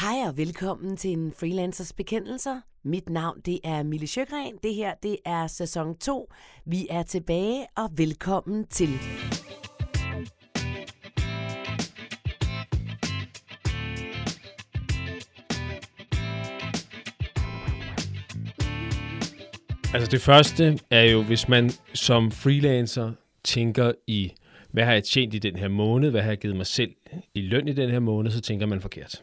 Hej og velkommen til en Freelancers Bekendelser. Mit navn det er Mille Sjøgren. Det her det er sæson 2. Vi er tilbage og velkommen til. Altså det første er jo, hvis man som freelancer tænker i, hvad har jeg tjent i den her måned, hvad har jeg givet mig selv i løn i den her måned, så tænker man forkert.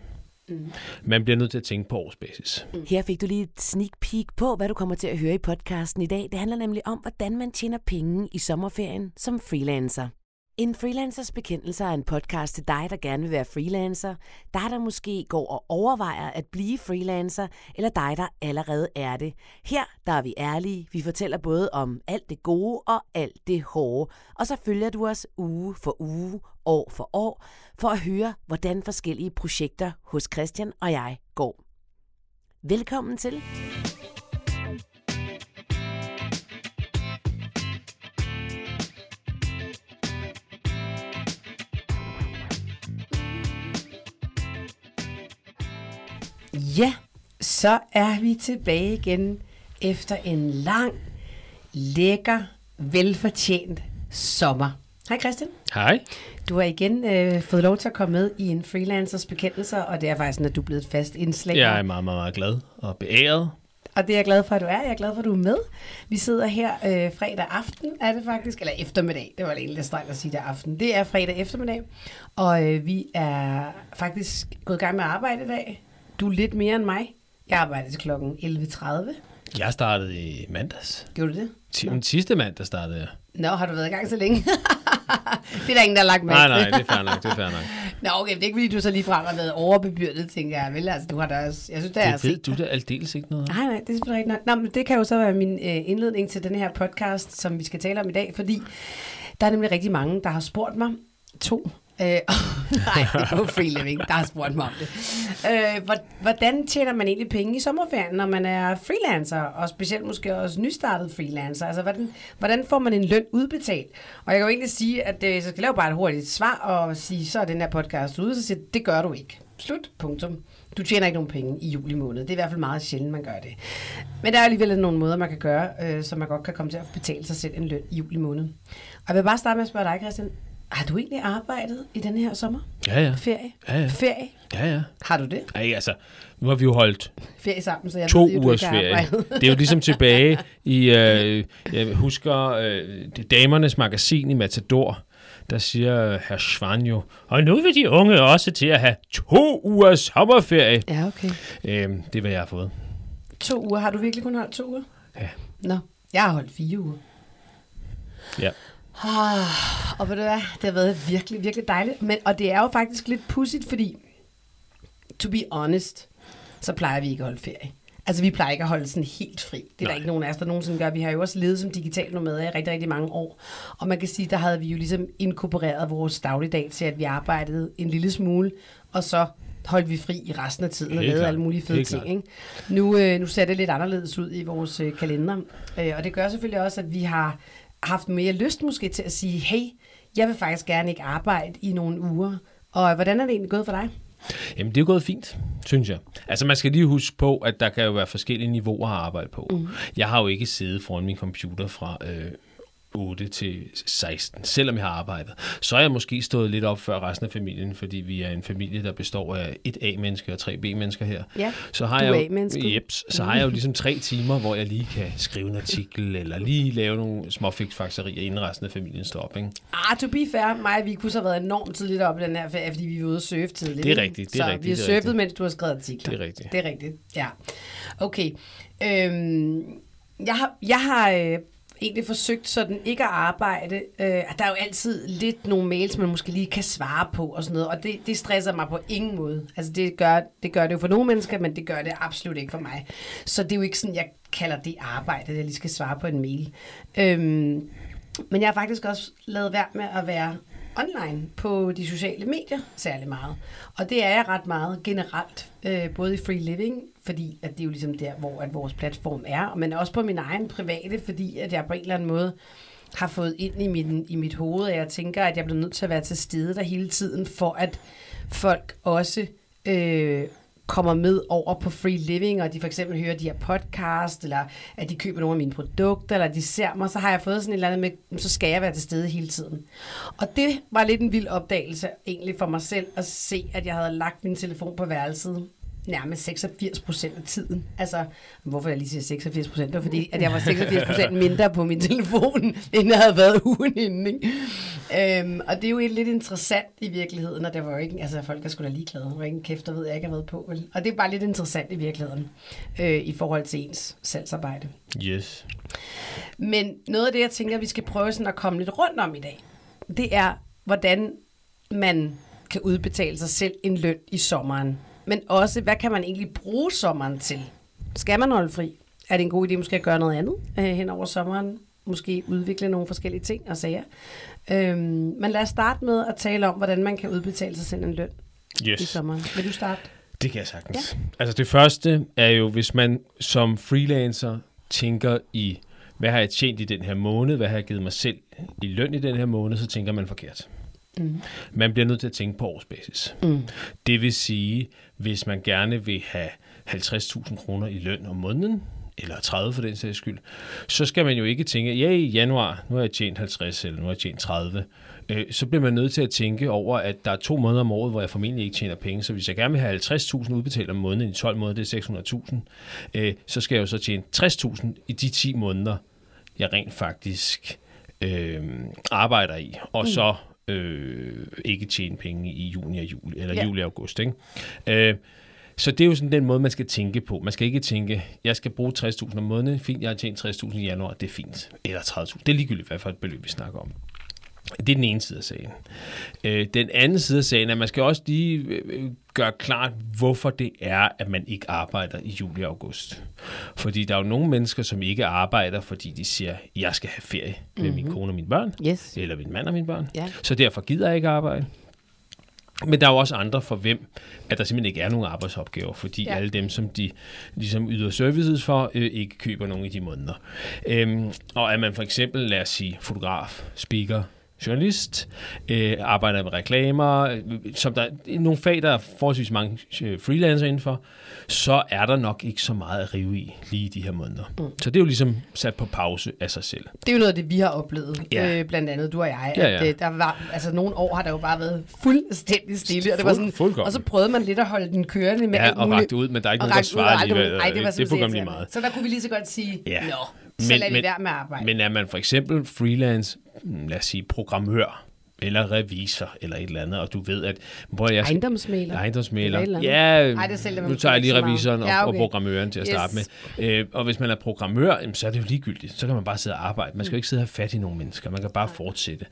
Mm. Man bliver nødt til at tænke på årsbasis. Mm. Her fik du lige et sneak peek på, hvad du kommer til at høre i podcasten i dag. Det handler nemlig om, hvordan man tjener penge i sommerferien som freelancer. En freelancers bekendelse er en podcast til dig, der gerne vil være freelancer, dig, der måske går og overvejer at blive freelancer, eller dig, der allerede er det. Her der er vi ærlige. Vi fortæller både om alt det gode og alt det hårde. Og så følger du os uge for uge, år for år, for at høre, hvordan forskellige projekter hos Christian og jeg går. Velkommen til. Ja, så er vi tilbage igen efter en lang, lækker, velfortjent sommer. Hej Christian. Hej. Du har igen øh, fået lov til at komme med i en freelancers bekendelser, og det er faktisk sådan, at du er blevet et fast indslag. Jeg er meget, meget, meget glad og beæret. Og det er jeg glad for, at du er. Jeg er glad for, at du er med. Vi sidder her øh, fredag aften, er det faktisk, eller eftermiddag. Det var egentlig lidt strengt at sige, det er aften. Det er fredag eftermiddag, og øh, vi er faktisk gået i gang med at arbejde i dag. Du lidt mere end mig. Jeg arbejder til klokken 11.30. Jeg startede i mandags. Gjorde du det? Ti- Den sidste mandag startede jeg. Nå, har du været i gang så længe? det er der ingen, der har lagt mærke Nej, nej, det er fair nok, det er fair nok. Nå, okay, det er ikke fordi, du så lige frem har været overbebyrdet, tænker jeg. Vel, altså, du har da også, jeg synes, det er Det ved du da aldeles ikke noget. Nej, nej, det er selvfølgelig rigtigt nok. Nå, men det kan jo så være min øh, indledning til den her podcast, som vi skal tale om i dag, fordi der er nemlig rigtig mange, der har spurgt mig, to, øh, nej, det er jo living, der har spurgt mig om det. Øh, hvordan tjener man egentlig penge i sommerferien, når man er freelancer, og specielt måske også nystartet freelancer? Altså, hvordan, hvordan får man en løn udbetalt? Og jeg kan jo egentlig sige, at øh, så skal jeg lave bare et hurtigt svar, og sige, så er den her podcast ude, så siger det gør du ikke. Slut. Punktum. Du tjener ikke nogen penge i juli måned. Det er i hvert fald meget sjældent, man gør det. Men der er alligevel nogle måder, man kan gøre, øh, så man godt kan komme til at betale sig selv en løn i juli måned. Og jeg vil bare starte med at spørge dig, Christian. Har du egentlig arbejdet i den her sommer? Ja, ja. Ferie? Ja, ja. Ferie? Ja, ja. Har du det? Ej, altså, nu har vi jo holdt Ferie sammen, så jeg to ved, ugers ferie. Det er jo ligesom tilbage i, øh, jeg husker, øh, Damernes Magasin i Matador, der siger herr Schwan jo, og nu vil de unge også til at have to ugers sommerferie. Ja, okay. Øh, det er, hvad jeg har fået. To uger. Har du virkelig kun holdt to uger? Ja. Nå, jeg har holdt fire uger. Ja. Ah, og ved du hvad, det har været virkelig, virkelig dejligt. Men, og det er jo faktisk lidt pudsigt, fordi, to be honest, så plejer vi ikke at holde ferie. Altså, vi plejer ikke at holde sådan helt fri. Det er der Nej. ikke nogen af os, der nogensinde gør. Vi har jo også levet som digital nomader i rigtig, rigtig mange år. Og man kan sige, der havde vi jo ligesom inkorporeret vores dagligdag til, at vi arbejdede en lille smule, og så holdt vi fri i resten af tiden og lavede alle mulige fede ting. Ikke? Nu, øh, nu ser det lidt anderledes ud i vores øh, kalender. Øh, og det gør selvfølgelig også, at vi har haft mere lyst måske til at sige, hey, jeg vil faktisk gerne ikke arbejde i nogle uger. Og hvordan er det egentlig gået for dig? Jamen, det er jo gået fint, synes jeg. Altså, man skal lige huske på, at der kan jo være forskellige niveauer at arbejde på. Mm. Jeg har jo ikke siddet foran min computer fra øh, 8 til 16, selvom jeg har arbejdet. Så er jeg måske stået lidt op før resten af familien, fordi vi er en familie, der består af et A-menneske og tre B-mennesker her. Ja, så har jeg jo, jeps, så har jeg jo ligesom tre timer, hvor jeg lige kan skrive en artikel, eller lige lave nogle små fiksfakserier, inden resten af familien står op. Ikke? Ah, to be fair, mig og vi kunne så have været enormt tidligt op i den her ferie, fordi vi var ude at surfe tidligt. Det er rigtigt, det er så rigtigt, vi har surfet, mens du har skrevet artikler. Det er rigtigt. Det er rigtigt, ja. Okay. Øhm, jeg har, jeg har øh, egentlig forsøgt sådan ikke at arbejde. Øh, der er jo altid lidt nogle mails, man måske lige kan svare på og sådan noget, og det, det stresser mig på ingen måde. Altså det gør, det gør det jo for nogle mennesker, men det gør det absolut ikke for mig. Så det er jo ikke sådan, jeg kalder det arbejde, at jeg lige skal svare på en mail. Øhm, men jeg har faktisk også lavet værd med at være online på de sociale medier særlig meget. Og det er jeg ret meget generelt, øh, både i free living, fordi at det er jo ligesom der, hvor at vores platform er, men også på min egen private, fordi at jeg på en eller anden måde har fået ind i, min, i mit hoved, at jeg tænker, at jeg bliver nødt til at være til stede der hele tiden, for at folk også øh, kommer med over på Free Living, og de for eksempel hører de her podcast, eller at de køber nogle af mine produkter, eller de ser mig, så har jeg fået sådan et eller andet med, så skal jeg være til stede hele tiden. Og det var lidt en vild opdagelse egentlig for mig selv, at se, at jeg havde lagt min telefon på værelset nærmest 86 procent af tiden. Altså, hvorfor jeg lige siger 86 procent? Det var fordi, at jeg var 86 procent mindre på min telefon, end jeg havde været ugen inden. Ikke? Øhm, og det er jo lidt interessant i virkeligheden, og det var jo ikke, altså folk er sgu da ligeglade. Der var ingen kæft, der ved, jeg ikke har været på. Vel? Og det er bare lidt interessant i virkeligheden, øh, i forhold til ens salgsarbejde. Yes. Men noget af det, jeg tænker, vi skal prøve sådan at komme lidt rundt om i dag, det er, hvordan man kan udbetale sig selv en løn i sommeren men også, hvad kan man egentlig bruge sommeren til? Skal man holde fri? Er det en god idé måske at gøre noget andet øh, hen over sommeren? Måske udvikle nogle forskellige ting og sager. Øhm, men lad os starte med at tale om, hvordan man kan udbetale sig selv en løn yes. i sommeren. Vil du starte? Det kan jeg sagtens. Ja. Altså det første er jo, hvis man som freelancer tænker i, hvad har jeg tjent i den her måned, hvad har jeg givet mig selv i løn i den her måned, så tænker man forkert. Mm. Man bliver nødt til at tænke på årsbasis. Mm. Det vil sige, hvis man gerne vil have 50.000 kroner i løn om måneden, eller 30 for den sags skyld, så skal man jo ikke tænke, ja, i januar, nu har jeg tjent 50, eller nu har jeg tjent 30. Øh, så bliver man nødt til at tænke over, at der er to måneder om året, hvor jeg formentlig ikke tjener penge. Så hvis jeg gerne vil have 50.000 udbetalt om måneden i 12 måneder, det er 600.000, øh, så skal jeg jo så tjene 60.000 i de 10 måneder, jeg rent faktisk øh, arbejder i. Og mm. så øh, ikke tjene penge i juni og juli, eller ja. juli og august. Ikke? Øh, så det er jo sådan den måde, man skal tænke på. Man skal ikke tænke, jeg skal bruge 60.000 om måneden, fint, jeg har tjent 60.000 i januar, det er fint. Eller 30.000, det er ligegyldigt, hvad for et beløb vi snakker om. Det er den ene side af sagen. Øh, den anden side af sagen er, at man skal også lige øh, gøre klart, hvorfor det er, at man ikke arbejder i juli og august. Fordi der er jo nogle mennesker, som ikke arbejder, fordi de siger, jeg skal have ferie med mm-hmm. min mhm. kone og mine børn, yes. eller min mand og mine børn. Ja. Så derfor gider jeg ikke arbejde. Men der er jo også andre for hvem, at der simpelthen ikke er nogen arbejdsopgaver, fordi ja. alle dem, som de ligesom yder services for, øh, ikke køber nogen i de måneder. Øhm, og er man for eksempel, lad os sige, fotograf, speaker, journalist, øh, arbejder med reklamer, øh, som der er nogle fag, der er forholdsvis mange øh, freelancer indenfor, så er der nok ikke så meget at rive i lige i de her måneder. Mm. Så det er jo ligesom sat på pause af sig selv. Det er jo noget af det, vi har oplevet, ja. øh, blandt andet du og jeg. Ja, ja. At, øh, der var, altså nogle år har der jo bare været fuldstændig stille, og, det var sådan, og så prøvede man lidt at holde den kørende med Ja, og rakte ud, men der er ikke nogen, der svarer alligevel. Nej, det var det lige meget. Så der kunne vi lige så godt sige, ja. nå, så lad vi være med at arbejde. Men er man for eksempel freelance, lad os sige programmør, eller revisor, eller et eller andet, og du ved, at... Hvor jeg, ejendomsmæler. Ejendomsmæler. Ja, Ej, det selv, nu tager jeg lige revisoren og, ja, okay. og programmøren til at yes. starte med. Øh, og hvis man er programmør, så er det jo ligegyldigt. Så kan man bare sidde og arbejde. Man skal jo ikke sidde og have fat i nogle mennesker. Man kan bare fortsætte.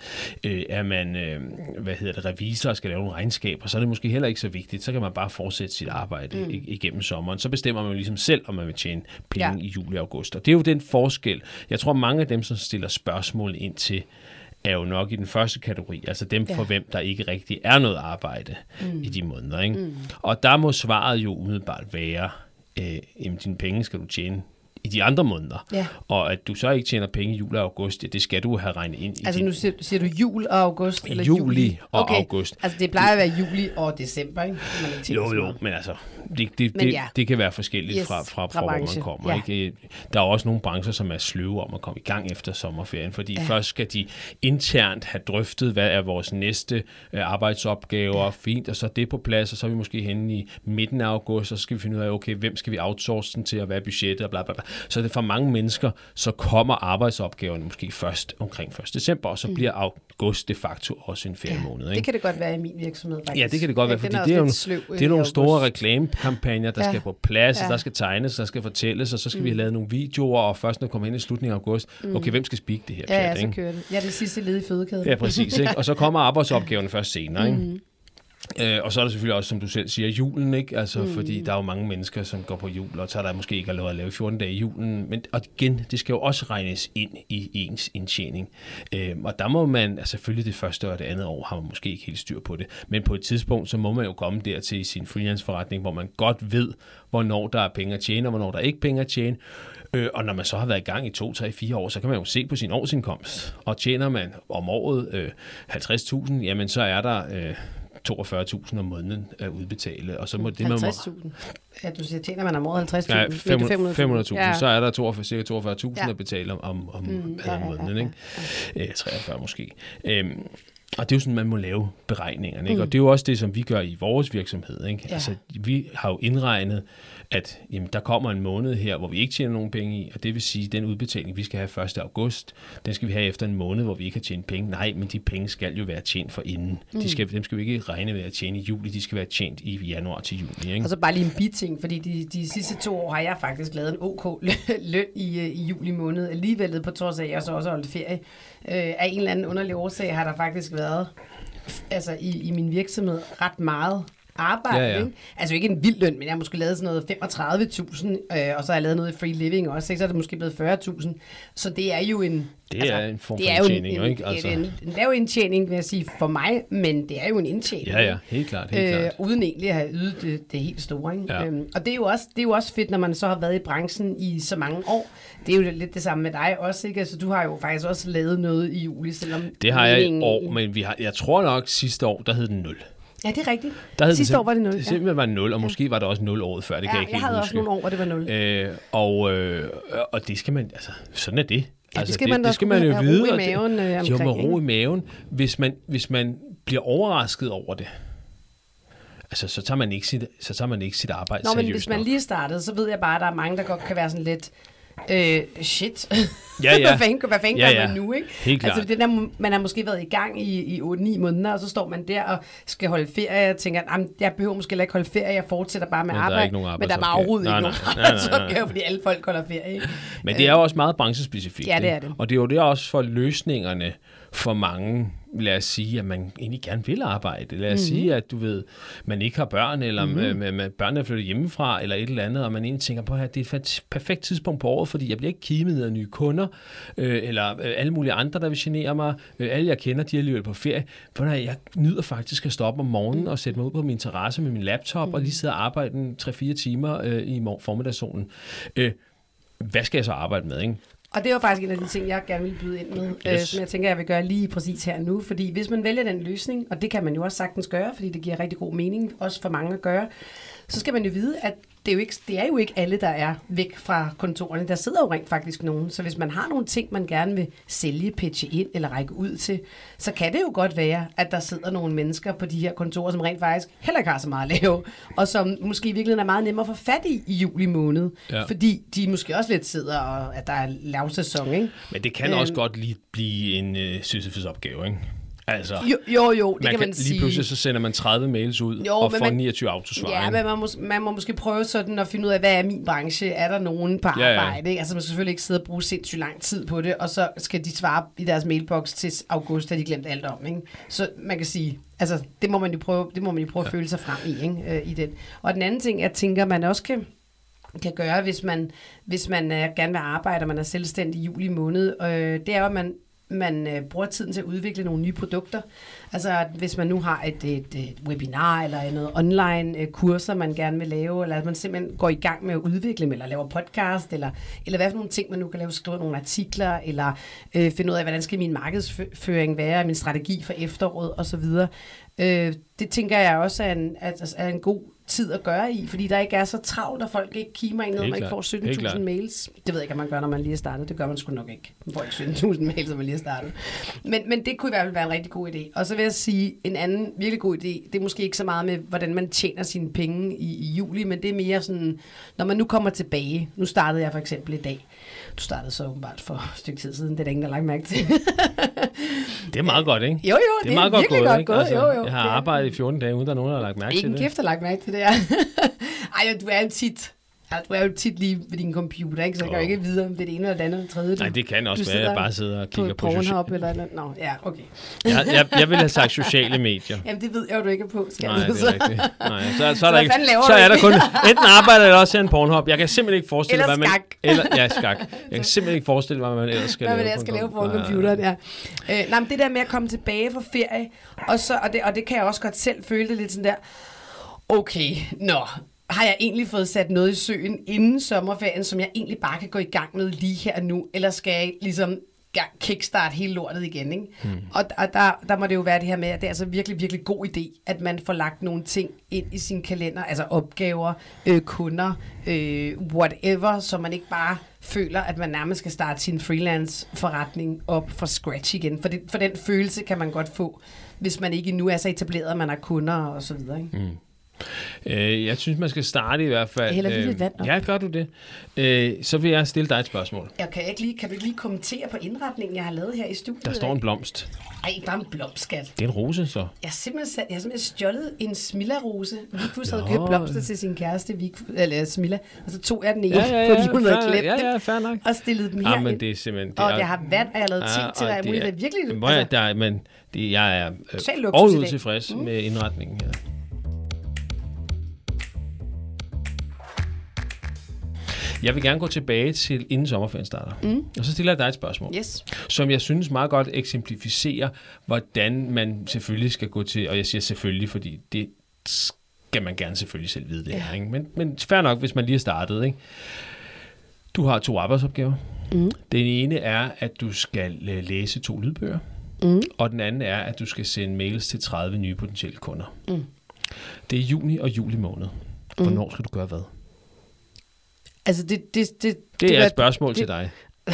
Øh, er man, øh, hvad hedder det, revisor og skal lave nogle regnskaber, så er det måske heller ikke så vigtigt. Så kan man bare fortsætte sit arbejde mm. igennem sommeren. Så bestemmer man jo ligesom selv, om man vil tjene penge ja. i juli og august. Og det er jo den forskel. Jeg tror, mange af dem, som stiller spørgsmål ind til er jo nok i den første kategori, altså dem ja. for hvem der ikke rigtig er noget arbejde mm. i de måneder. Ikke? Mm. Og der må svaret jo umiddelbart være, øh, jamen dine penge skal du tjene i de andre måneder. Ja. Og at du så ikke tjener penge i juli og august, ja, det skal du have regnet ind i Altså din... nu siger, siger du jul og august? Eller juli, juli og okay. august. Altså det plejer at være juli og december, ikke? Man ikke jo, jo, men altså, det, det, men ja. det, det kan være forskelligt yes, fra, fra, fra, fra hvor man kommer. Ja. Ikke? Der er også nogle brancher, som er sløve om at komme i gang efter sommerferien, fordi ja. først skal de internt have drøftet, hvad er vores næste øh, arbejdsopgaver, ja. fint, og så er det på plads, og så er vi måske henne i midten af august, og så skal vi finde ud af, okay, hvem skal vi outsource den til, og hvad er budgettet, og bla bla bla. Så det for mange mennesker, så kommer arbejdsopgaverne måske først omkring 1. december, og så mm. bliver august de facto også en feriemåned. Ja, det kan det godt være i min virksomhed, faktisk. Ja, det kan det godt være, fordi det er, jo, det er nogle store reklamekampagner, der ja. skal på plads, ja. der skal tegnes, der skal fortælles, og så skal mm. vi have lavet nogle videoer, og først når vi kommer hen i slutningen af august, mm. okay, hvem skal speak det her? Ja, ja, så kører det. Ja, det sidste led i fødekæden. Ja, præcis. Ikke? Og så kommer arbejdsopgaverne først senere. Ikke? Mm. Øh, og så er der selvfølgelig også, som du selv siger, julen, ikke? Altså, mm. fordi der er jo mange mennesker, som går på jul, og tager der måske ikke lov at lave 14 dage i julen. Men og igen, det skal jo også regnes ind i ens indtjening. Øh, og der må man, altså selvfølgelig det første og det andet år, har man måske ikke helt styr på det. Men på et tidspunkt, så må man jo komme dertil i sin freelance-forretning, hvor man godt ved, hvornår der er penge at tjene, og hvornår der er ikke penge at tjene. Øh, og når man så har været i gang i to, tre, fire år, så kan man jo se på sin årsindkomst. Og tjener man om året øh, 50.000, jamen så er der... Øh, 42.000 om måneden at udbetale, og så må det, man må... 50.000. Ja, du siger, tjener man om året 50.000. Ja, ikke 500.000, Ja. så er der 42, cirka 42.000 Ja. ja. at betale om, om, om Mm, ja, ja, ja, måneden, ja, ikke? Øh, 43 måske. Øhm, og det er jo sådan, man må lave beregningerne, ikke? Mm. Og det er jo også det, som vi gør i vores virksomhed, ikke? Ja. Altså, vi har jo indregnet, at jamen, der kommer en måned her, hvor vi ikke tjener nogen penge i, og det vil sige, at den udbetaling, vi skal have 1. august, den skal vi have efter en måned, hvor vi ikke har tjent penge. Nej, men de penge skal jo være tjent for inden. Mm. De skal, dem skal vi ikke regne med at tjene i juli, de skal være tjent i januar til juni, ikke? Og så bare lige en biting, fordi de, de sidste to år har jeg faktisk lavet en OK løn i, øh, i juli måned. Alligevel på trods af, at jeg så også holdt ferie. Øh, af en eller anden underlig årsag har der faktisk været altså i, i min virksomhed ret meget arbejde. Ja, ja. Ikke? Altså ikke en vild løn, men jeg har måske lavet sådan noget 35.000, øh, og så har jeg lavet noget i free living også, ikke? så er det måske blevet 40.000. Så det er jo en... Det er en form for indtjening, en, jo, ikke? Altså. Altså. En, en lav indtjening, vil jeg sige, for mig, men det er jo en indtjening. Ja, ja, helt klart, helt øh, klart. uden egentlig at have ydet det, det helt store. Ikke? Ja. Øhm, og det er, jo også, det er jo også fedt, når man så har været i branchen i så mange år. Det er jo lidt det samme med dig også, ikke? Altså, du har jo faktisk også lavet noget i juli, selvom... Det har jeg i år, men vi har, jeg tror nok sidste år, der hed den 0. Ja, det er rigtigt. Der hed Sidste år var det 0. Det simpelthen var 0, og måske var det også 0 året før, det kan ja, jeg ikke jeg helt havde huske. også nogle år, hvor det var 0. Øh, og, øh, og det skal man, altså, sådan er det. Ja, altså, det skal man da det skal man jo have ro vide. i maven, øh, det, omkring, jo, med ro i maven. Hvis man, hvis man bliver overrasket over det, altså, så tager man ikke sit, så tager man ikke sit arbejde Nå, men seriøst hvis man nok. lige startede, så ved jeg bare, at der er mange, der godt kan være sådan lidt... Øh, shit. Ja, ja. hvad fanden, hvad fanden Ja, ja. man nu, ikke? Helt klart. Altså, det der, man har måske været i gang i, i 8-9 måneder, og så står man der og skal holde ferie, og tænker, "Jamen, jeg behøver måske ikke holde ferie, jeg fortsætter bare med Men der er arbejde. ikke nogen men der er bare overhovedet ikke Nej, nogen nej, nej. arbejdsopgave, fordi alle folk holder ferie, ikke? Men det er jo også meget branchespecifikt. Ja, det er ikke? det. Og det er jo det også for løsningerne for mange, lad os sige, at man egentlig gerne vil arbejde. Lad os mm-hmm. sige, at du ved, man ikke har børn, eller Mhm. mm-hmm. med, med, børnene er flyttet hjemmefra, eller et eller andet, og man egentlig tænker på, at det er et perfekt tidspunkt på året, fordi jeg bliver ikke kimet af nye kunder, øh, eller øh, alle mulige andre, der vil genere mig. Øh, alle jeg kender, de er alligevel på ferie. For jeg nyder faktisk at stoppe om morgenen og sætte mig ud på min terrasse med min laptop, mm. og lige sidde og arbejde en 3-4 timer øh, i formiddagssolen. Øh, hvad skal jeg så arbejde med, ikke? Og det var faktisk en af de ting, jeg gerne ville byde ind med, yes. øh, som jeg tænker, jeg vil gøre lige præcis her nu. Fordi hvis man vælger den løsning, og det kan man jo også sagtens gøre, fordi det giver rigtig god mening, også for mange at gøre, så skal man jo vide, at det er jo ikke, det er jo ikke alle, der er væk fra kontorerne. Der sidder jo rent faktisk nogen. Så hvis man har nogle ting, man gerne vil sælge, pitche ind eller række ud til, så kan det jo godt være, at der sidder nogle mennesker på de her kontorer, som rent faktisk heller ikke har så meget at lave, og som måske i virkeligheden er meget nemmere at få fat i i juli måned. Ja. Fordi de måske også lidt sidder, og at der er lavsæson, ikke? Men det kan Øhm. også godt lige blive en øh, Sisyphus-opgave, ikke? Altså, Jo, jo, jo det man kan man lige sige. pludselig så sender man 30 mails ud Jo, og får man- 29 autosvar. Ja, ikke? men man må, man må måske prøve sådan at finde ud af, hvad er min branche? Er der nogen på Ja, ja. arbejde? Ikke? Altså man skal selvfølgelig ikke sidde og bruge sindssygt lang tid på det, og så skal de svare i deres mailbox til august, da de glemt alt om. Ikke? Så man kan sige, altså det må man jo prøve, det må man jo prøve at føle sig frem i, ikke? Øh, i den. Og den anden ting, jeg tænker, man også kan kan gøre, hvis man, hvis man øh, gerne vil arbejde, og man er selvstændig i juli måned, øh, det er jo, at man, man øh, bruger tiden til at udvikle nogle nye produkter. Altså, hvis man nu har et, et, et webinar eller noget online øh, kurser, man gerne vil lave, eller at man simpelthen går i gang med at udvikle dem, eller laver podcast, eller, eller hvad for nogle ting, man nu kan lave, skrive nogle artikler, eller øh, finde ud af, hvordan skal min markedsføring være, min strategi for efteråret, osv. Øh, det tænker jeg også er en, er, altså, er en god tid at gøre i, fordi der ikke er så travlt, og folk ikke kimer ind, når man ikke får Helt klart. 17.000 mails. Det ved jeg ikke, om man gør, når man lige er startet. Det gør man sgu nok ikke. Man får ikke 17.000 mails, når man lige er startet. Men, men det kunne i hvert fald være en rigtig god idé. Og så vil jeg sige, en anden virkelig god idé, det er måske ikke så meget med, hvordan man tjener sine penge i, i juli, men det er mere sådan, når man nu kommer tilbage. Nu startede jeg for eksempel i dag. Du startede så åbenbart for et stykke tid siden. Det er der ingen, der har lagt mærke til. Det er meget godt, ikke? Jo, jo, det er meget godt virkelig gået, godt gået. Altså, jo, jo, jeg har det er- arbejdet i 14 dage, uden der er nogen, der har lagt mærke til det. kæft, der har lagt mærke til det her. Ej, du er jo tit... Ja, du er jo tit lige ved din computer, ikke? Så jeg kan jo ikke vide, om det er det ene eller det andet eller tredje. Nej, det kan også være, at jeg bare sidder og kigger på, på social... Eller noget. Nå, ja, okay. jeg, jeg, jeg ville have sagt sociale medier. Jamen, det ved jeg jo, du ikke er på, skal Nej, det er rigtigt. Nej, så, så, er Så der hvad ikke, så er der kun, enten arbejder eller også en Pornhub. Jeg kan simpelthen ikke forestille mig, hvad man... Eller, ja, skak. Jeg kan simpelthen ikke forestille mig, hvad man ellers skal Hvad lave. jeg på skal lave på computeren, ja. Øh, nej, men det der med at komme tilbage fra ferie, og, så, og, det, og det kan jeg også godt selv føle det lidt sådan der, okay, nå, har jeg egentlig fået sat noget i søen inden sommerferien, som jeg egentlig bare kan gå i gang med lige her nu, eller skal jeg ligesom kickstart hele lortet igen. Ikke? Mm. Og, og der, der må det jo være det her med, at det er altså virkelig, virkelig god idé, at man får lagt nogle ting ind i sin kalender, altså opgaver, øh, kunder, øh, whatever, så man ikke bare føler, at man nærmest skal starte sin freelance forretning op fra scratch igen. For, det, for den følelse kan man godt få, hvis man ikke nu er så etableret, at man har kunder og så videre. Ikke? Mm. Øh, jeg synes, man skal starte i hvert fald. Jeg hælder lige lidt vand op. Ja, gør du det. Øh, så vil jeg stille dig et spørgsmål. Jeg kan, ikke lige, kan du ikke lige kommentere på indretningen, jeg har lavet her i studiet? Der står en blomst. Ej, ikke bare en blomskat. Det er en rose, så. Jeg har simpelthen, jeg har simpelthen stjålet en Smilla-rose. Vigfus havde købt blomster til sin kæreste, Vigfus, eller Smilla, og så tog jeg den ikke, Ja, ja, ja, fordi hun havde ja, ja, fair nok. og stillede dem Ja, her men ind. det er simpelthen... Og er- jeg har vand, og jeg har lavet te Ja, til dig. Det er virkelig... Jeg, der, er- men det, jeg er øh, overhovedet tilfreds mm. med indretningen her. Jeg vil gerne gå tilbage til inden sommerferien starter. Mm. Og så stiller jeg dig et spørgsmål, Yes. som jeg synes meget godt eksemplificerer, hvordan man selvfølgelig skal gå til, og jeg siger selvfølgelig, fordi det skal man gerne selvfølgelig selv vide det Ja. her. Ikke? Men, men fair nok, hvis man lige er startet. Ikke? Du har to arbejdsopgaver. Mm. Den ene er, at du skal øh, læse to lydbøger, Mm. og den anden er, at du skal sende mails til 30 nye potentielle kunder. Mm. Det er juni og juli måned. Hvornår skal du gøre hvad? Altså, det... Det, det, Det er var- et spørgsmål det- til dig.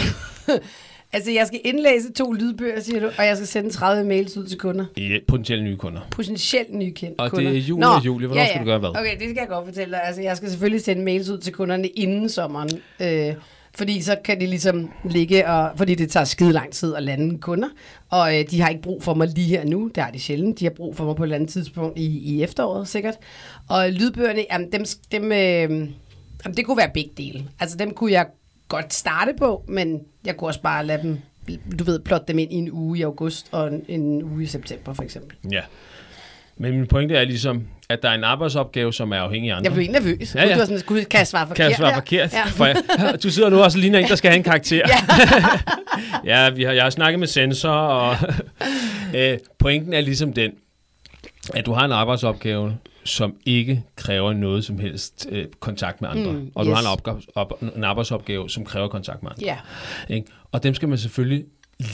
Altså, jeg skal indlæse to lydbøger, siger du, og jeg skal sende 30 mails ud til kunder. Ja, potentielle nye kunder. Potentielt nye kendt Og kunder. det er juni og juli. Hvornår skal du gøre hvad? Okay, det skal jeg godt fortælle dig. Altså, jeg skal selvfølgelig sende mails ud til kunderne inden sommeren. Øh, fordi så kan de ligesom ligge, og, fordi det tager skide lang tid at lande kunder. Og øh, de har ikke brug for mig lige her nu. Det har de sjældent. De har brug for mig på et eller andet tidspunkt i, i efteråret, sikkert. Og lydbøgerne, jamen, dem, dem, øh, jamen, det kunne være begge dele. Altså, dem kunne jeg godt starte på, men jeg kunne også bare lade dem, du ved, plotte dem ind i en uge i august og en, en uge i september, for eksempel. Ja. Men min pointe er ligesom, at der er en arbejdsopgave, som er afhængig af andre. Jeg blev nervøs. Ja, Ja, ja. ja. Du var sådan, Gud, kan jeg svare forkert? Kan jeg svare forkert? Ja. For jeg, du sidder nu også og ligner en, der skal have en karakter. ja, vi har, jeg har snakket med sensor, og øh, pointen er ligesom den, at du har en arbejdsopgave, som ikke kræver noget som helst øh, kontakt med andre. Mm, og du yes. har en, opgave, op, en arbejdsopgave, som kræver kontakt med andre. Ja. Ikke? Og dem skal man selvfølgelig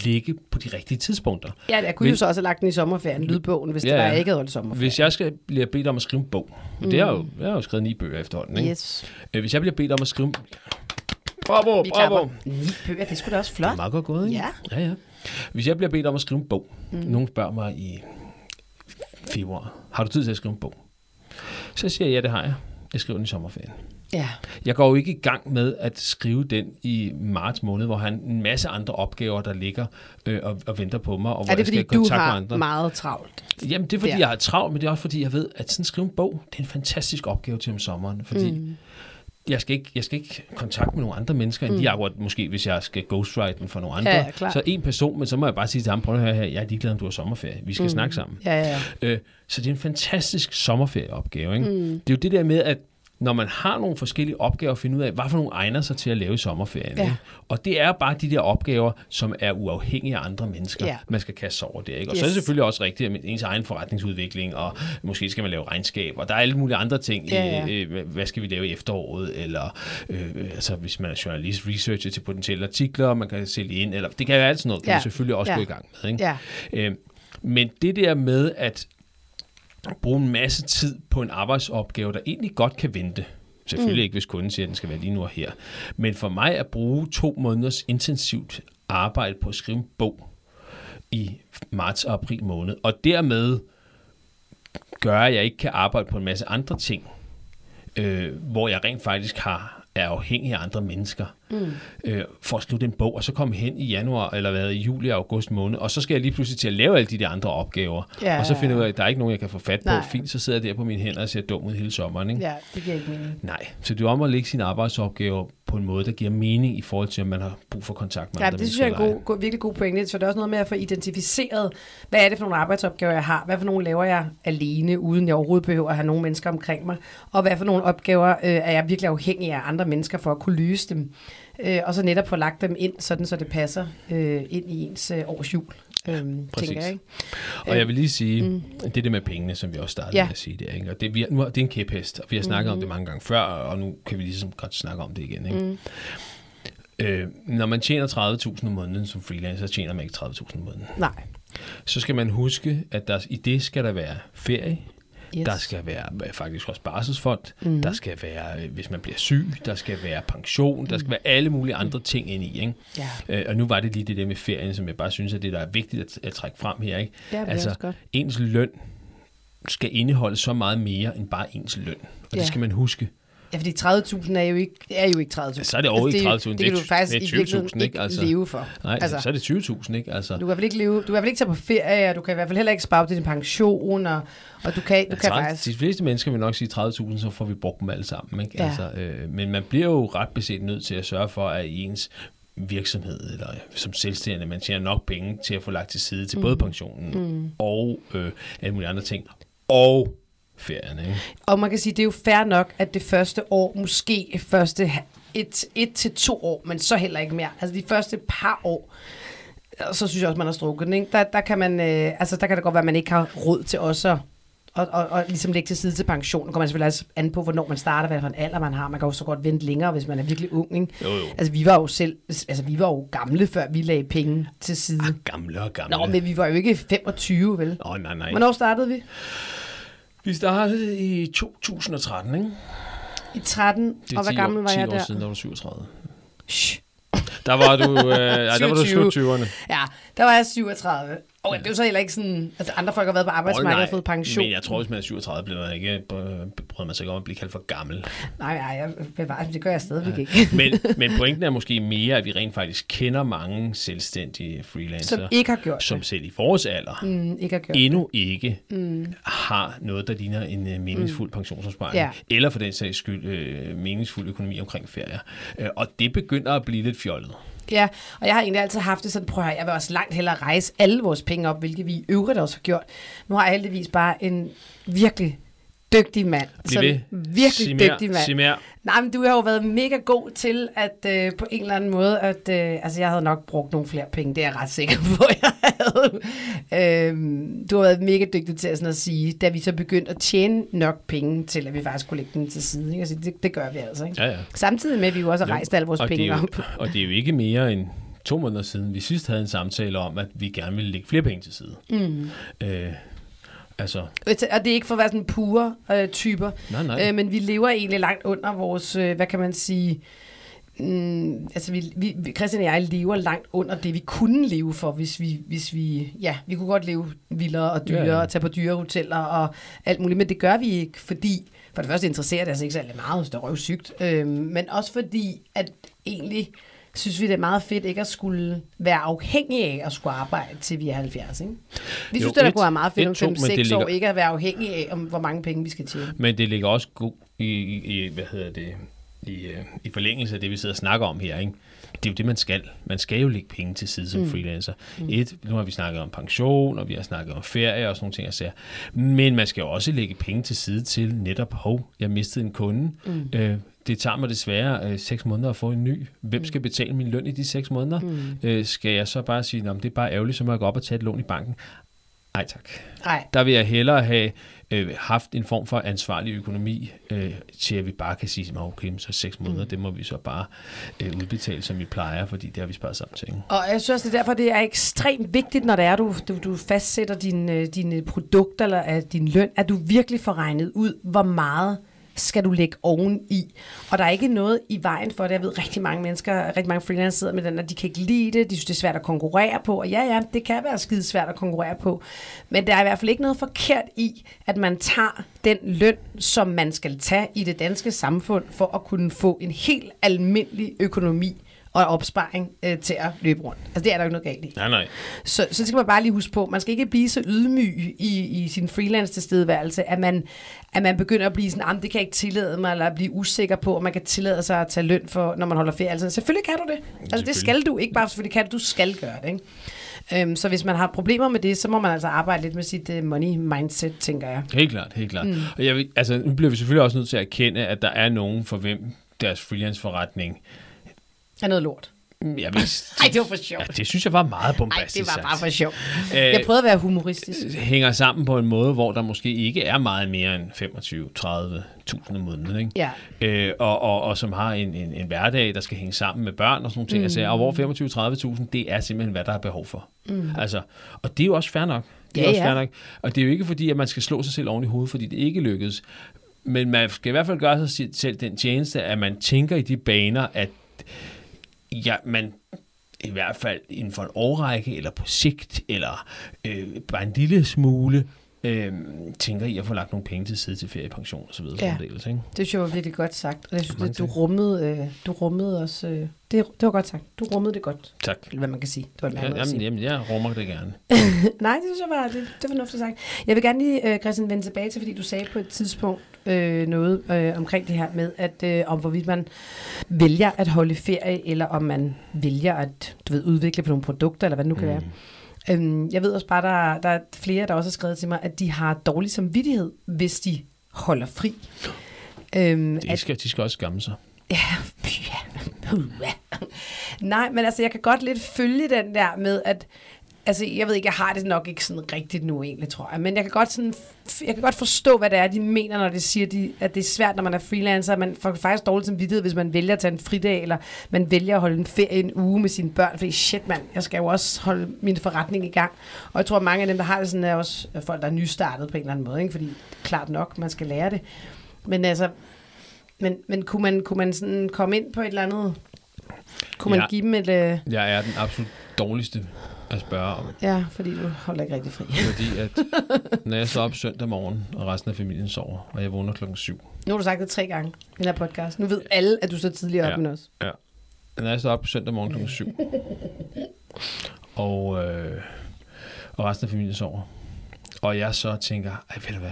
ligge på de rigtige tidspunkter. ja, jeg kunne Hvis- jo så også have lagt den i sommerferien, lydbogen, hvis Ja, det var, jeg ikke havde holdt sommerferie. Hvis jeg skal blive bedt om at skrive en bog, mm. det er jo, jeg har jo skrevet ni bøger efterhånden, ikke? Yes. Øh, Hvis jeg bliver bedt om at skrive... Bravo, Vi bravo! Ni bøger, det skulle da også Det flot. er meget godt gået, ikke? Ja. ja, ja. Hvis jeg bliver bedt om at skrive en bog, mm. nogen spørger mig i februar, har du tid til at skrive en bog? Så siger jeg, ja, det har jeg. Jeg skriver den i sommerferien. Ja. Jeg går jo ikke i gang med at skrive den i marts måned, hvor han en masse andre opgaver, der ligger øh, og, og venter på mig, og hvor Er det jeg skal fordi, du har andre. meget travlt? Jamen, det er fordi, Der. jeg har travlt, men det er også fordi, jeg ved, at sådan at skrive en bog, det er en fantastisk opgave til om sommeren, fordi mm. Jeg, skal ikke, jeg skal ikke kontakte med nogle andre mennesker, end mm. de akkurat måske, hvis jeg skal ghostwrite den for nogle andre. Ja, så en person, men så må jeg bare sige til ham, prøv at høre her, jeg er ligeglad, om du har sommerferie. Vi skal mm. snakke sammen. Ja, ja, ja. Øh, så det er en fantastisk sommerferieopgave. Ikke? Mm. Det er jo det der med, at når man har nogle forskellige opgaver at finde ud af, hvad for nogle egner sig til at lave i sommerferien. Ja. Ikke? Og det er bare de der opgaver, som er uafhængige af andre mennesker, Ja. man skal kaste over det. Ikke? Og yes. så er det selvfølgelig også rigtigt at ens egen forretningsudvikling, og måske skal man lave regnskab, og der er alle mulige andre ting. Ja, ja. I, øh, hvad skal vi lave i efteråret, eller øh, altså, hvis man er journalist, researcher til potentielle artikler, man kan sælge ind, eller det kan jo alt sådan noget, kan Ja. man selvfølgelig også Ja. gå i gang med. Ikke? Ja. Øh, men det der med at bruge en masse tid på en arbejdsopgave, der egentlig godt kan vente, selvfølgelig mm. ikke, hvis kunden siger, at den skal være lige nu og her, men for mig at bruge to måneders intensivt arbejde på at skrive en bog i marts og april måned, og dermed gøre, at jeg ikke kan arbejde på en masse andre ting, øh, hvor jeg rent faktisk har er afhængig af andre mennesker, mm. øh, for at skrive den bog, og så komme hen i januar, eller hvad, i juli og august måned, og så skal jeg lige pludselig til at lave alle de der andre opgaver, Ja, og så finder jeg ud af, at der er ikke nogen, jeg kan få fat på. Nej. Fint, så sidder jeg der på mine hænder og ser dum ud hele sommeren. Ikke? Ja, det giver ikke mening. Nej, så det er om at lægge sine arbejdsopgaver på en måde, der giver mening i forhold til, at man har brug for kontakt med Ja, andre det synes jeg er en god, god, virkelig god pointe. Så det er også noget med at få identificeret, hvad er det for nogle arbejdsopgaver, jeg har? Hvad for nogle laver jeg alene, uden jeg overhovedet behøver at have nogle mennesker omkring mig? Og hvad for nogle opgaver øh, er jeg virkelig afhængig af andre mennesker for at kunne løse dem? Øh, og så netop få lagt dem ind, sådan så det passer øh, ind i ens øh, års jul. Øhm, Præcis. tænker jeg, ikke? Og jeg vil lige sige, mm. det der med pengene, som vi også startede Ja. med at sige der, ikke? og det, vi, nu, er- det er en kæphest, og vi har snakket mm. om det mange gange før, og nu kan vi ligesom godt snakke om det igen. Ikke? Mm. Øh, når man tjener 30.000 om måneden som freelancer, tjener man ikke 30.000 om måneden. Nej. Så skal man huske, at der, i det skal der være ferie, Yes. Der skal være øh, faktisk også barselsfond. Mm. Der skal være, øh, hvis man bliver syg, der skal være pension. Der skal være alle mulige andre ting ind i. Ikke? Ja. Øh, og nu var det lige det der med ferien, som jeg bare synes, at det der er vigtigt at, at trække frem her. Ikke? Ja, altså, ens løn skal indeholde så meget mere end bare ens løn. Og Ja. det skal man huske. Ja, fordi 30.000 er jo ikke, er jo ikke 30.000. Så er det overhovedet ikke 30.000. Det, det, Det kan du faktisk det er i virkeligheden 20.000, ikke? Altså. leve for. Nej, altså, så er det 20.000, ikke? Altså, Du kan fald ikke leve, du kan fald ikke tage på ferie, og du kan i hvert fald heller ikke spare op til din pension, og, og du kan, du kan 30, faktisk... De fleste mennesker vil nok sige 30.000, så får vi brugt dem alle sammen. Ikke? Ja. Altså, øh, men man bliver jo ret beset nødt til at sørge for, at i ens virksomhed eller som selvstændig, man tjener nok penge til at få lagt til side til mm. både pensionen mm. og øh, alle mulige andre ting. Og ferien, ikke? Og man kan sige, det er jo fair nok, at det første år, måske første et, et til to år, men så heller ikke mere. Altså de første par år, og så synes jeg også, man har strukket den, ikke? Der, der, kan man, øh, altså, der kan det godt være, at man ikke har råd til også at og, og, og ligesom lægge til side til pension. Nu kommer man selvfølgelig også an på, hvornår man starter, hvad for en alder man har. Man kan jo så godt vente længere, hvis man er virkelig ung. Ikke? Jo, jo. Altså, vi var jo selv, altså, vi var jo gamle, før vi lagde penge til side. Ah, gamle og gamle. Nå, men vi var jo ikke 25, vel? Åh, oh, nej, nej. Hvornår startede vi? Vi startede i 2013, ikke? I 13, Det er og hvor 10 gammel år, var 10 jeg år der? siden, der var du 37. Shh. Der var du, øh, ja, der var du 27. slut 20'erne. Ja, der var jeg 37. Og det er jo så heller ikke sådan... Altså, andre folk har været på arbejdsmarkedet og fået pension. Men jeg tror, hvis man er 37, bliver man ikke, bryder man sig ikke om at blive kaldt for gammel. Nej, nej, jeg bevarer, det gør jeg stadigvæk ikke. Men, men pointen er måske mere, at vi rent faktisk kender mange selvstændige freelancere, Som ikke har gjort som det. selv i vores alder Mm, ikke har gjort endnu ikke mm. har noget, der ligner en uh, meningsfuld mm. pensionsopsparing, Ja. eller for den sags skyld uh, meningsfuld økonomi omkring ferier. Uh, og det begynder at blive lidt fjollet. Ja, og jeg har egentlig altid haft det sådan, prøv at jeg vil også langt hellere rejse alle vores penge op, hvilket vi i øvrigt også har gjort. Nu har jeg heldigvis bare en virkelig dygtig mand. Bliv ved. virkelig Sig mere, dygtig mand. sig mere. Nej, men du har jo været mega god til at øh, på en eller anden måde, at øh, altså jeg havde nok brugt nogle flere penge, det er jeg ret sikker på, jeg havde. Øhm, du har været mega dygtig til at, sådan at sige, da vi så begyndte at tjene nok penge til, at vi faktisk kunne lægge dem til side. Ikke? Altså, det, det gør vi altså. Ikke? Ja, ja. Samtidig med, at vi jo også har rejst alle vores og penge jo, op. og det er jo ikke mere end to måneder siden, vi sidst havde en samtale om, at vi gerne ville lægge flere penge til side. Mm. Øh, altså, Og det er ikke for at være sådan pure øh, typer, Nej, nej. Øh, men vi lever egentlig langt under vores, øh, hvad kan man sige, mm, altså vi, vi, Christian og jeg lever langt under det, vi kunne leve for, hvis vi, hvis vi ja, vi kunne godt leve vildere og dyrere, Ja, og tage på dyre hoteller og alt muligt, men det gør vi ikke, fordi, for det første interesserer det altså ikke særlig meget, hvis det er røvsygt, øh, men også fordi, at egentlig synes vi, det er meget fedt ikke at skulle være afhængig af at skulle arbejde til vi er 70, ikke? Vi synes, Jo, det der et- kunne være meget fedt et, om to, men det 5-6 år, ligger- ikke at være afhængig af, om hvor mange penge vi skal tjene. men det ligger også god i, i, i hvad hedder det, i, øh, i forlængelse af det, vi sidder og snakker om her, ikke? Det er jo det, man skal. Man skal jo lægge penge til side som mm. freelancer. Mm. Et, nu har vi snakket om pension, og vi har snakket om ferie og sådan nogle ting. Jeg siger. Men man skal jo også lægge penge til side til netop, hov, jeg mistede en kunde. Mm. Øh, det tager mig desværre øh, seks måneder at få en ny. Hvem skal betale min løn i de seks måneder? Mm. Øh, skal jeg så bare sige, at det er bare ærgerligt, så må jeg gå op og tage et lån i banken? Ej tak. Nej, Der vil jeg hellere have øh, haft en form for ansvarlig økonomi, øh, til at vi bare kan sige, "Nå, okay, så seks måneder, mm. det må vi så bare øh, udbetale, som vi plejer, fordi det har vi sparet sammen til. ikke? Og jeg synes også, det er derfor, det er ekstremt vigtigt, når det er, du, du, du fastsætter dine, dine produkter eller uh, din løn, at du virkelig får regnet ud, hvor meget skal du lægge oven i. Og der er ikke noget i vejen for det. Jeg ved, rigtig mange mennesker, rigtig mange freelancere sidder med den, at de kan ikke lide det, de synes, det er svært at konkurrere på. Og ja, ja, det kan være skide svært at konkurrere på. Men der er i hvert fald ikke noget forkert i, at man tager den løn, som man skal tage i det danske samfund, for at kunne få en helt almindelig økonomi og opsparing øh, til at løbe rundt. Altså det er der jo ikke noget galt i. Nej, nej. Så, så skal man bare lige huske på, man skal ikke blive så ydmyg i, i sin freelance tilstedeværelse, at man, at man begynder at blive sådan, "Jamen, det kan jeg ikke tillade mig, eller blive usikker på, at man kan tillade sig at tage løn for, når man holder ferie. Altså selvfølgelig kan du det. Altså det skal du, ikke bare selvfølgelig kan du, du skal gøre det. Ikke? Øhm, så hvis man har problemer med det, så må man altså arbejde lidt med sit uh, money mindset, tænker jeg. Helt klart, helt klart. Mm. Og jeg vil, altså, nu bliver vi selvfølgelig også nødt til at erkende, at der er nogen for hvem deres freelance-forretning Er noget lort. Jeg vidste, Ej, det var for sjovt. Ja, det synes jeg var meget bombastisk det var bare for sjovt. Øh, Jeg prøvede at være humoristisk. hænger sammen på en måde, hvor der måske ikke er meget mere end 25-30.000 om måneden, ikke? Ja. Øh, og, og, og som har en, en, en hverdag, der skal hænge sammen med børn og sådan nogle ting. Mm. Altså, og hvor 25-30.000, det er simpelthen, hvad der er behov for. Mm. Altså, og det er jo også fair nok. Det er Ja, også ja. fair nok. Og det er jo ikke fordi, at man skal slå sig selv oven i hovedet, fordi det ikke lykkedes. Men man skal i hvert fald gøre sig selv den tjeneste, at man tænker i de baner, at ja, man i hvert fald inden for en årrække, eller på sigt, eller øh, bare en lille smule, øh, tænker i at få lagt nogle penge til side til feriepension og så videre. Ja. Dels, ikke? Det synes jeg var virkelig godt sagt. Og jeg synes, at du rummede, øh, du rummede også... Øh, det, det var godt sagt. Du rummede det godt. Tak. Eller hvad man kan sige. Det var en Ja, jamen, sige. jamen, jeg rummer det gerne. Nej, det synes jeg var, det, det var fornuftigt sagt. Jeg vil gerne lige, øh, Christian, vende tilbage til, fordi du sagde på et tidspunkt øh, noget øh, omkring det her med, at øh, om hvorvidt man vælger at holde ferie, eller om man vælger at du ved, udvikle på nogle produkter, eller hvad det nu kan mm. være. Øhm, jeg ved også bare, der, der er flere, der også har skrevet til mig, at de har dårlig samvittighed, hvis de holder fri. Øhm, De skal, de skal også skamme sig. Ja, ja. Nej, men altså, jeg kan godt lidt følge den der med, at Altså, jeg ved ikke, jeg har det nok ikke sådan rigtigt nu egentlig, tror jeg. Men jeg kan godt, sådan, jeg kan godt forstå, hvad det er, de mener, når de siger, de, at det er svært, når man er freelancer. Man får faktisk dårligt samvittighed, hvis man vælger at tage en fridag, eller man vælger at holde en ferie en uge med sine børn. Fordi shit, mand, jeg skal jo også holde min forretning i gang. Og jeg tror, at mange af dem, der har det sådan, er også folk, der er nystartet på en eller anden måde. Ikke? Fordi klart nok, man skal lære det. Men altså, men, men kunne, man, kunne man sådan komme ind på et eller andet... Kunne man Ja. give dem et... Øh, Jeg er den absolut dårligste at spørge om. ja, fordi du holder ikke rigtig fri. Fordi at, når jeg står op søndag morgen, og resten af familien sover, og jeg vågner klokken syv. Nu har du sagt det tre gange i den her podcast. Nu ved alle, at du så tidligere op Ja. end os. Ja. Når jeg står op søndag morgen klokken syv, og, øh, og resten af familien sover, og jeg så tænker, ej ved du hvad,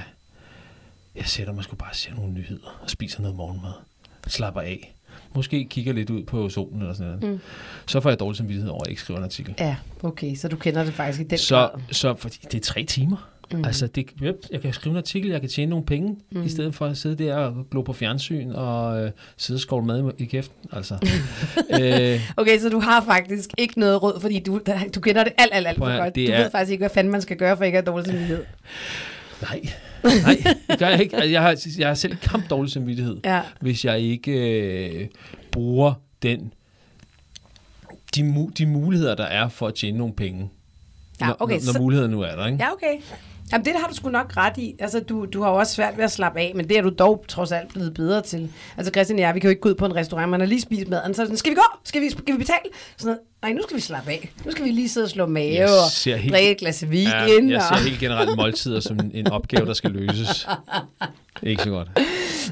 jeg sætter mig sgu bare og ser nogle nyheder, og spiser noget morgenmad, slapper af, måske kigger lidt ud på solen eller sådan noget, mm. så får jeg dårlig samvittighed over, at jeg ikke skriver en artikel. Ja, okay, så du kender det faktisk i den Så, grad. så fordi det er tre timer. Mm. Altså, det, jeg kan skrive en artikel, jeg kan tjene nogle penge, mm. i stedet for at sidde der og glo på fjernsyn og øh, sidde og skovle mad i, kæften. Altså. øh, Okay, så du har faktisk ikke noget råd, fordi du, du kender det alt, alt, alt for godt. Du er- ved faktisk ikke, hvad fanden man skal gøre, for ikke at have dårlig samvittighed. nej, nej, det gør jeg ikke. Altså, Jeg har, jeg har selv kamp dårlig samvittighed, Ja. hvis jeg ikke øh, bruger den, de, de muligheder, der er for at tjene nogle penge. Ja, når, okay, når, når så- muligheden nu er der, ikke? Ja, okay. Jamen, det har du sgu nok ret i. Altså, du, du har jo også svært ved at slappe af, men det er du dog trods alt blevet bedre til. Altså, Christian og jeg, vi kan jo ikke gå ud på en restaurant, man har lige spist maden, så sådan, skal vi gå? Skal vi, skal vi betale? Sådan noget. Nej, nu skal vi slappe af. Nu skal vi lige sidde og slå mave Jeg og helt- drikke et glas vin. Ja, jeg og... ser helt generelt måltider som en opgave, der skal løses. Ikke så godt.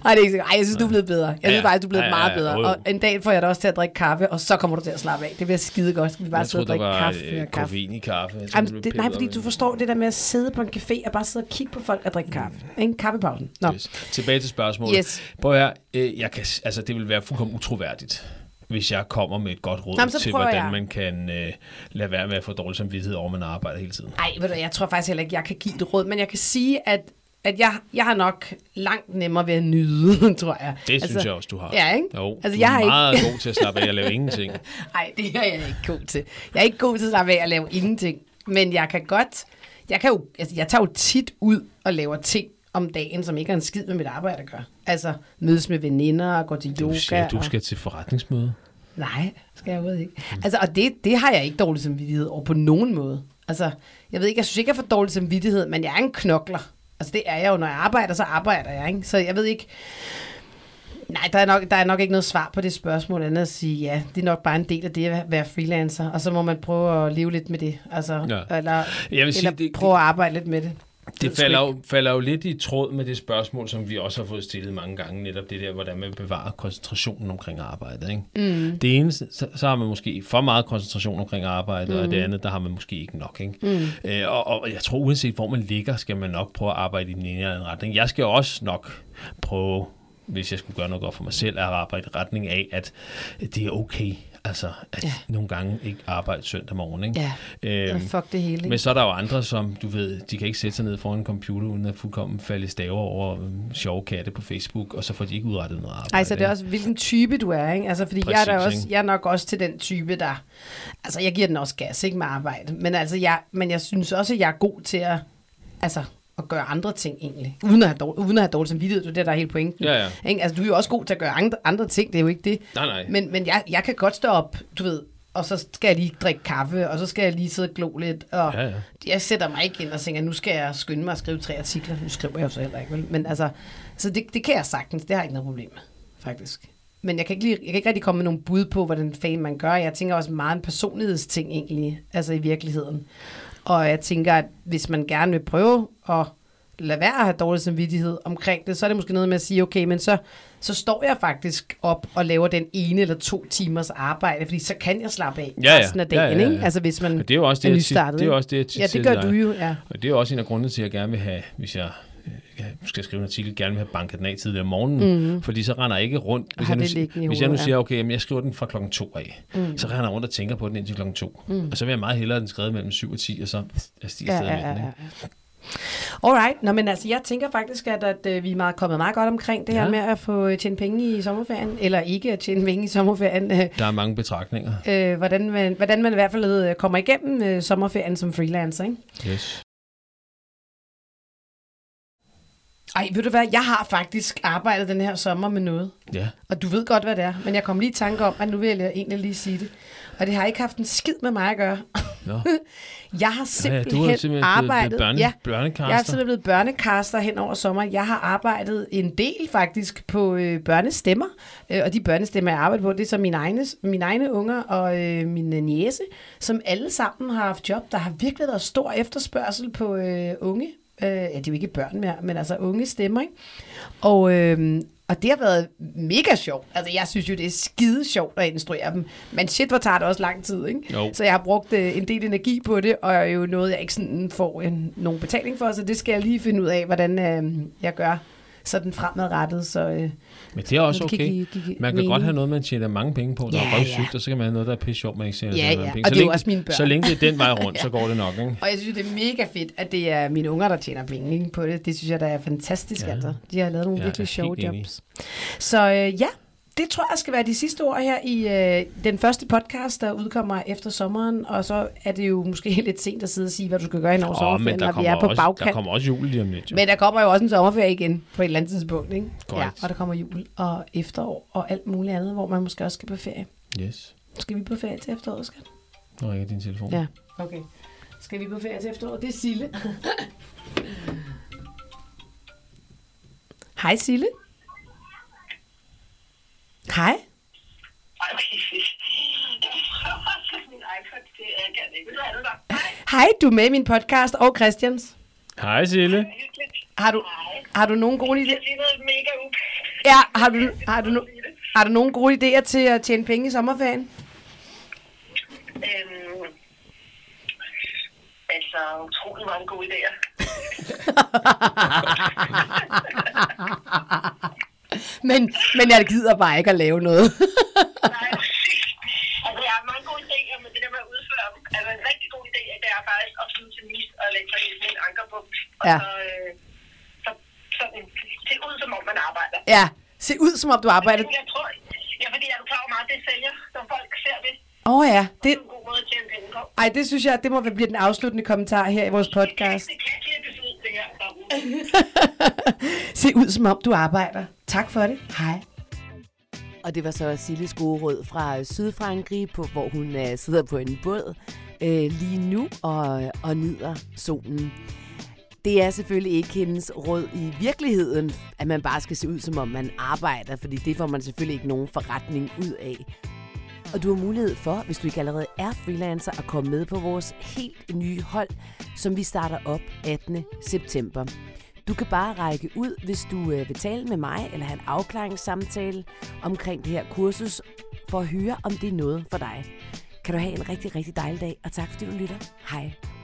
Nej, det er ikke sikkert. Ej, jeg synes, du er blevet bedre. Jeg synes Ja, faktisk, du er blevet ja, meget bedre. Og en dag får jeg dig også til at drikke kaffe, og så kommer du til at slappe af. Det bliver skide godt. Skal vi bare Jeg sidde og troede, drikke kaffe øh, og kaffe? koffein i kaffe. Jeg troede, Jamen, det, nej, fordi du forstår det der med at sidde på en café og bare sidde og kigge på folk og drikke kaffe. Ikke? Kaffepausen. Nå. Yes. Tilbage til spørgsmålet. Yes. Prøv høre, øh, jeg kan, altså, det vil være fuldkommen utroværdigt, hvis jeg kommer med et godt råd Nå, men så til, hvordan jeg. man kan øh, lade være med at få dårlig samvittighed over, at man arbejder hele tiden. Ej, ved du, jeg tror faktisk heller ikke, jeg kan give et råd, men jeg kan sige, at, at jeg, jeg har nok langt nemmere ved at nyde, tror jeg. Det altså, synes jeg også, du har. Ja, ikke? Jo, Altså, du jeg er har ikke- meget god til at slappe af og lave ingenting. Nej, det er jeg ikke god til. Jeg er ikke god til at slappe af at lave ingenting. Men jeg kan godt... Jeg, kan jo, altså, jeg tager jo tit ud og laver ting om dagen, som ikke har en skid med mit arbejde at gøre. Altså mødes med veninder og gå til Du yoga. siger, du og... skal til forretningsmøde. Nej, skal jeg overhovedet ikke. Altså, og det, det har jeg ikke dårlig samvittighed over på nogen måde. Altså, jeg ved ikke, jeg synes ikke, jeg får dårlig samvittighed, men jeg er en knokler. Altså, det er jeg jo. Når jeg arbejder, så arbejder jeg, ikke? Så jeg ved ikke... Nej, der er, nok, der er nok ikke noget svar på det spørgsmål, andet at sige, ja, det er nok bare en del af det at være freelancer, og så må man prøve at leve lidt med det, altså, Ja. eller, Jeg vil sige, eller det- prøve at arbejde lidt med det. Det falder jo, falder jo lidt i tråd med det spørgsmål, som vi også har fået stillet mange gange, netop det der, hvordan man bevarer koncentrationen omkring arbejdet. Ikke? Mm. Det ene, så, så har man måske for meget koncentration omkring arbejdet, mm. og det andet, der har man måske ikke nok. Ikke? Mm. Øh, og, og jeg tror, uanset hvor man ligger, skal man nok prøve at arbejde i den ene eller anden retning. Jeg skal også nok prøve hvis jeg skulle gøre noget godt for mig selv, er at arbejde i retning af, at det er okay, altså at Ja. nogle gange ikke arbejde søndag morgen. Ikke? Ja, Øhm, fuck det hele. Ikke? men så er der jo andre, som du ved, de kan ikke sætte sig ned foran en computer, uden at fuldkommen falde staver over øhm, sjove katte på Facebook, og så får de ikke udrettet noget arbejde. Ej, så det er også, hvilken type du er, ikke? Altså, fordi jeg er, Præcis, også, jeg er nok også til den type, der... Altså, jeg giver den også gas, ikke med arbejde. Men altså, jeg, men jeg synes også, at jeg er god til at... Altså, at gøre andre ting egentlig. Uden at have, dårlig, uden at have dårlig samvittighed, det er det, der er hele pointen. Ja, ja. Ikke? Altså, du er jo også god til at gøre andre, andre ting, det er jo ikke det. Nej, nej. Men, men jeg, jeg kan godt stå op, du ved, og så skal jeg lige drikke kaffe, og så skal jeg lige sidde og glo lidt, og Ja, ja. jeg sætter mig ikke ind og tænker, nu skal jeg skynde mig at skrive tre artikler. Nu skriver jeg jo så heller ikke, vel? Men altså, så det, det kan jeg sagtens, det har jeg ikke noget problem med, faktisk. Men jeg kan, ikke lige, jeg kan ikke rigtig komme med nogle bud på, hvordan fanden man gør. Jeg tænker også meget en personlighedsting egentlig, altså i virkeligheden. Og jeg tænker, at hvis man gerne vil prøve at lade være at have dårlig samvittighed omkring det, så er det måske noget med at sige, okay, men så, så står jeg faktisk op og laver den ene eller to timers arbejde, fordi så kan jeg slappe af Ja, ja. resten af Ja, dagen, ja, ja. ikke? Altså hvis man Men det er jo også det, er nystartet. det er jo også det, jeg tit Ja, det gør du jo, ja. Og det er jo også en af grundene til, at jeg gerne vil have, hvis jeg skal skrive en artikel, gerne vil have banket den af tidligere om morgenen, mm. fordi så render jeg ikke rundt. Hvis, jeg nu, det si- liggende i hvis jeg nu hovedet, siger, okay, jamen, jeg skriver den fra klokken to af, mm. så render jeg rundt og tænker på den indtil klokken to. Mm. Og så vil jeg meget hellere den skrevet mellem 7 og 10, og så jeg stiger Ja, ja, ja, stadig ja, med den. ikke? Alright, Nå, men altså, jeg tænker faktisk, at, at, øh, vi er meget kommet meget godt omkring det her Ja. med at få øh, tjent penge i sommerferien, eller ikke at tjene penge i sommerferien. Der er mange betragtninger. øh, hvordan, man, hvordan man i hvert fald øh, kommer igennem øh, sommerferien som freelancer, ikke? Yes. Ej, ved du hvad, jeg har faktisk arbejdet den her sommer med noget. Ja. Og du ved godt, hvad det er. Men jeg kom lige i tanke om, at nu vil jeg egentlig lige sige det. Og det har ikke haft en skid med mig at gøre. Nå. Jeg har Ja, ja, simpelthen, du har simpelthen arbejdet... blevet børne, ja, børnekaster. Jeg er simpelthen blevet børnekaster hen over sommer. Jeg har arbejdet en del faktisk på øh, børnestemmer, øh, og de børnestemmer, jeg arbejder på, det er så mine egne, mine egne unger og øh, min niece, som alle sammen har haft job. Der har virkelig været stor efterspørgsel på øh, unge. Øh, ja, det er jo ikke børn mere, men altså unge stemmer, ikke? Og, øh, og det har været mega sjovt. Altså, jeg synes jo, det er skide sjovt at instruere dem. Men shit, hvor tager det også lang tid, ikke? Jo. Så jeg har brugt øh, en del energi på det, og er jo noget, jeg ikke sådan får en, nogen betaling for, så det skal jeg lige finde ud af, hvordan øh, jeg gør sådan fremadrettet. Så, øh, Men det er også kan okay. give- give Man kan mening. godt have noget, man tjener mange penge på, der Ja, er røvsygt, ja. og så kan man have noget, der er pisse sjovt, man ikke tjener Ja, mange ja. penge. Og Så det er længe- også mine børn. Så længe det er den vej rundt, så går det nok, ikke? og jeg synes, det er mega fedt, at det er mine unger, der tjener penge ikke, på det. Det synes jeg, der er fantastisk, Ja. ja. altså. De har lavet nogle Ja, ja, virkelig sjove helt enig. jobs. Så øh, ja, det tror jeg skal være de sidste ord her i øh, den første podcast, der udkommer efter sommeren. Og så er det jo måske lidt sent at sidde og sige, hvad du skal gøre i over Åh, sommerferien, når vi kommer, er på også, der bagkant. kommer også jul lige om lidt. Jo. Men der kommer jo også en sommerferie igen på et eller andet tidspunkt, ikke? Ja, og der kommer jul og efterår og alt muligt andet, hvor man måske også skal på ferie. Yes. Skal vi på ferie til efteråret, skat? Nu ringer din telefon. Ja. Okay. Skal vi på ferie til efteråret? Det er Sille. Hej Sille. Hej. Ej, jeg prøver at sætte min iPad til, jeg kan ikke. Vil du have det Hej, Hej, du er med i min podcast og Christians. Hej, Sille. Har du, har du nogen gode Jeg idéer? Ja, har du, har du, no- har du nogen gode idéer til at tjene penge i sommerferien? Øhm, altså, utrolig mange gode idéer. Men, men jeg gider bare ikke at lave noget. Nej, altså, jeg har mange gode idéer, men det der med at udføre dem, altså en rigtig god idé, det er faktisk at slutte til mis og lægge sig i en anker på. Og Ja. så, øh, så sådan, se ud, som om man arbejder. ja, se ud som om du arbejder. Jeg tror, ja, fordi er du klar over meget, det sælger, som folk ser det. Åh oh, ja, Det det, er en god måde at tjene penge på. ej, det synes jeg, det må blive den afsluttende kommentar her i vores podcast. Det kan klippes ud, det her. derude. Se ud som om du arbejder. Tak for det. Hej. Og det var så Silles gode råd fra Sydfrankrig, på, hvor hun uh, sidder på en båd øh, lige nu og, og nyder solen. Det er selvfølgelig ikke hendes råd i virkeligheden, at man bare skal se ud, som om man arbejder, fordi det får man selvfølgelig ikke nogen forretning ud af. Og du har mulighed for, hvis du ikke allerede er freelancer, at komme med på vores helt nye hold, som vi starter op 18. september. Du kan bare række ud, hvis du øh, vil tale med mig eller have en afklaringssamtale omkring det her kursus, for at høre, om det er noget for dig. Kan du have en rigtig, rigtig dejlig dag, og tak fordi du lytter. Hej.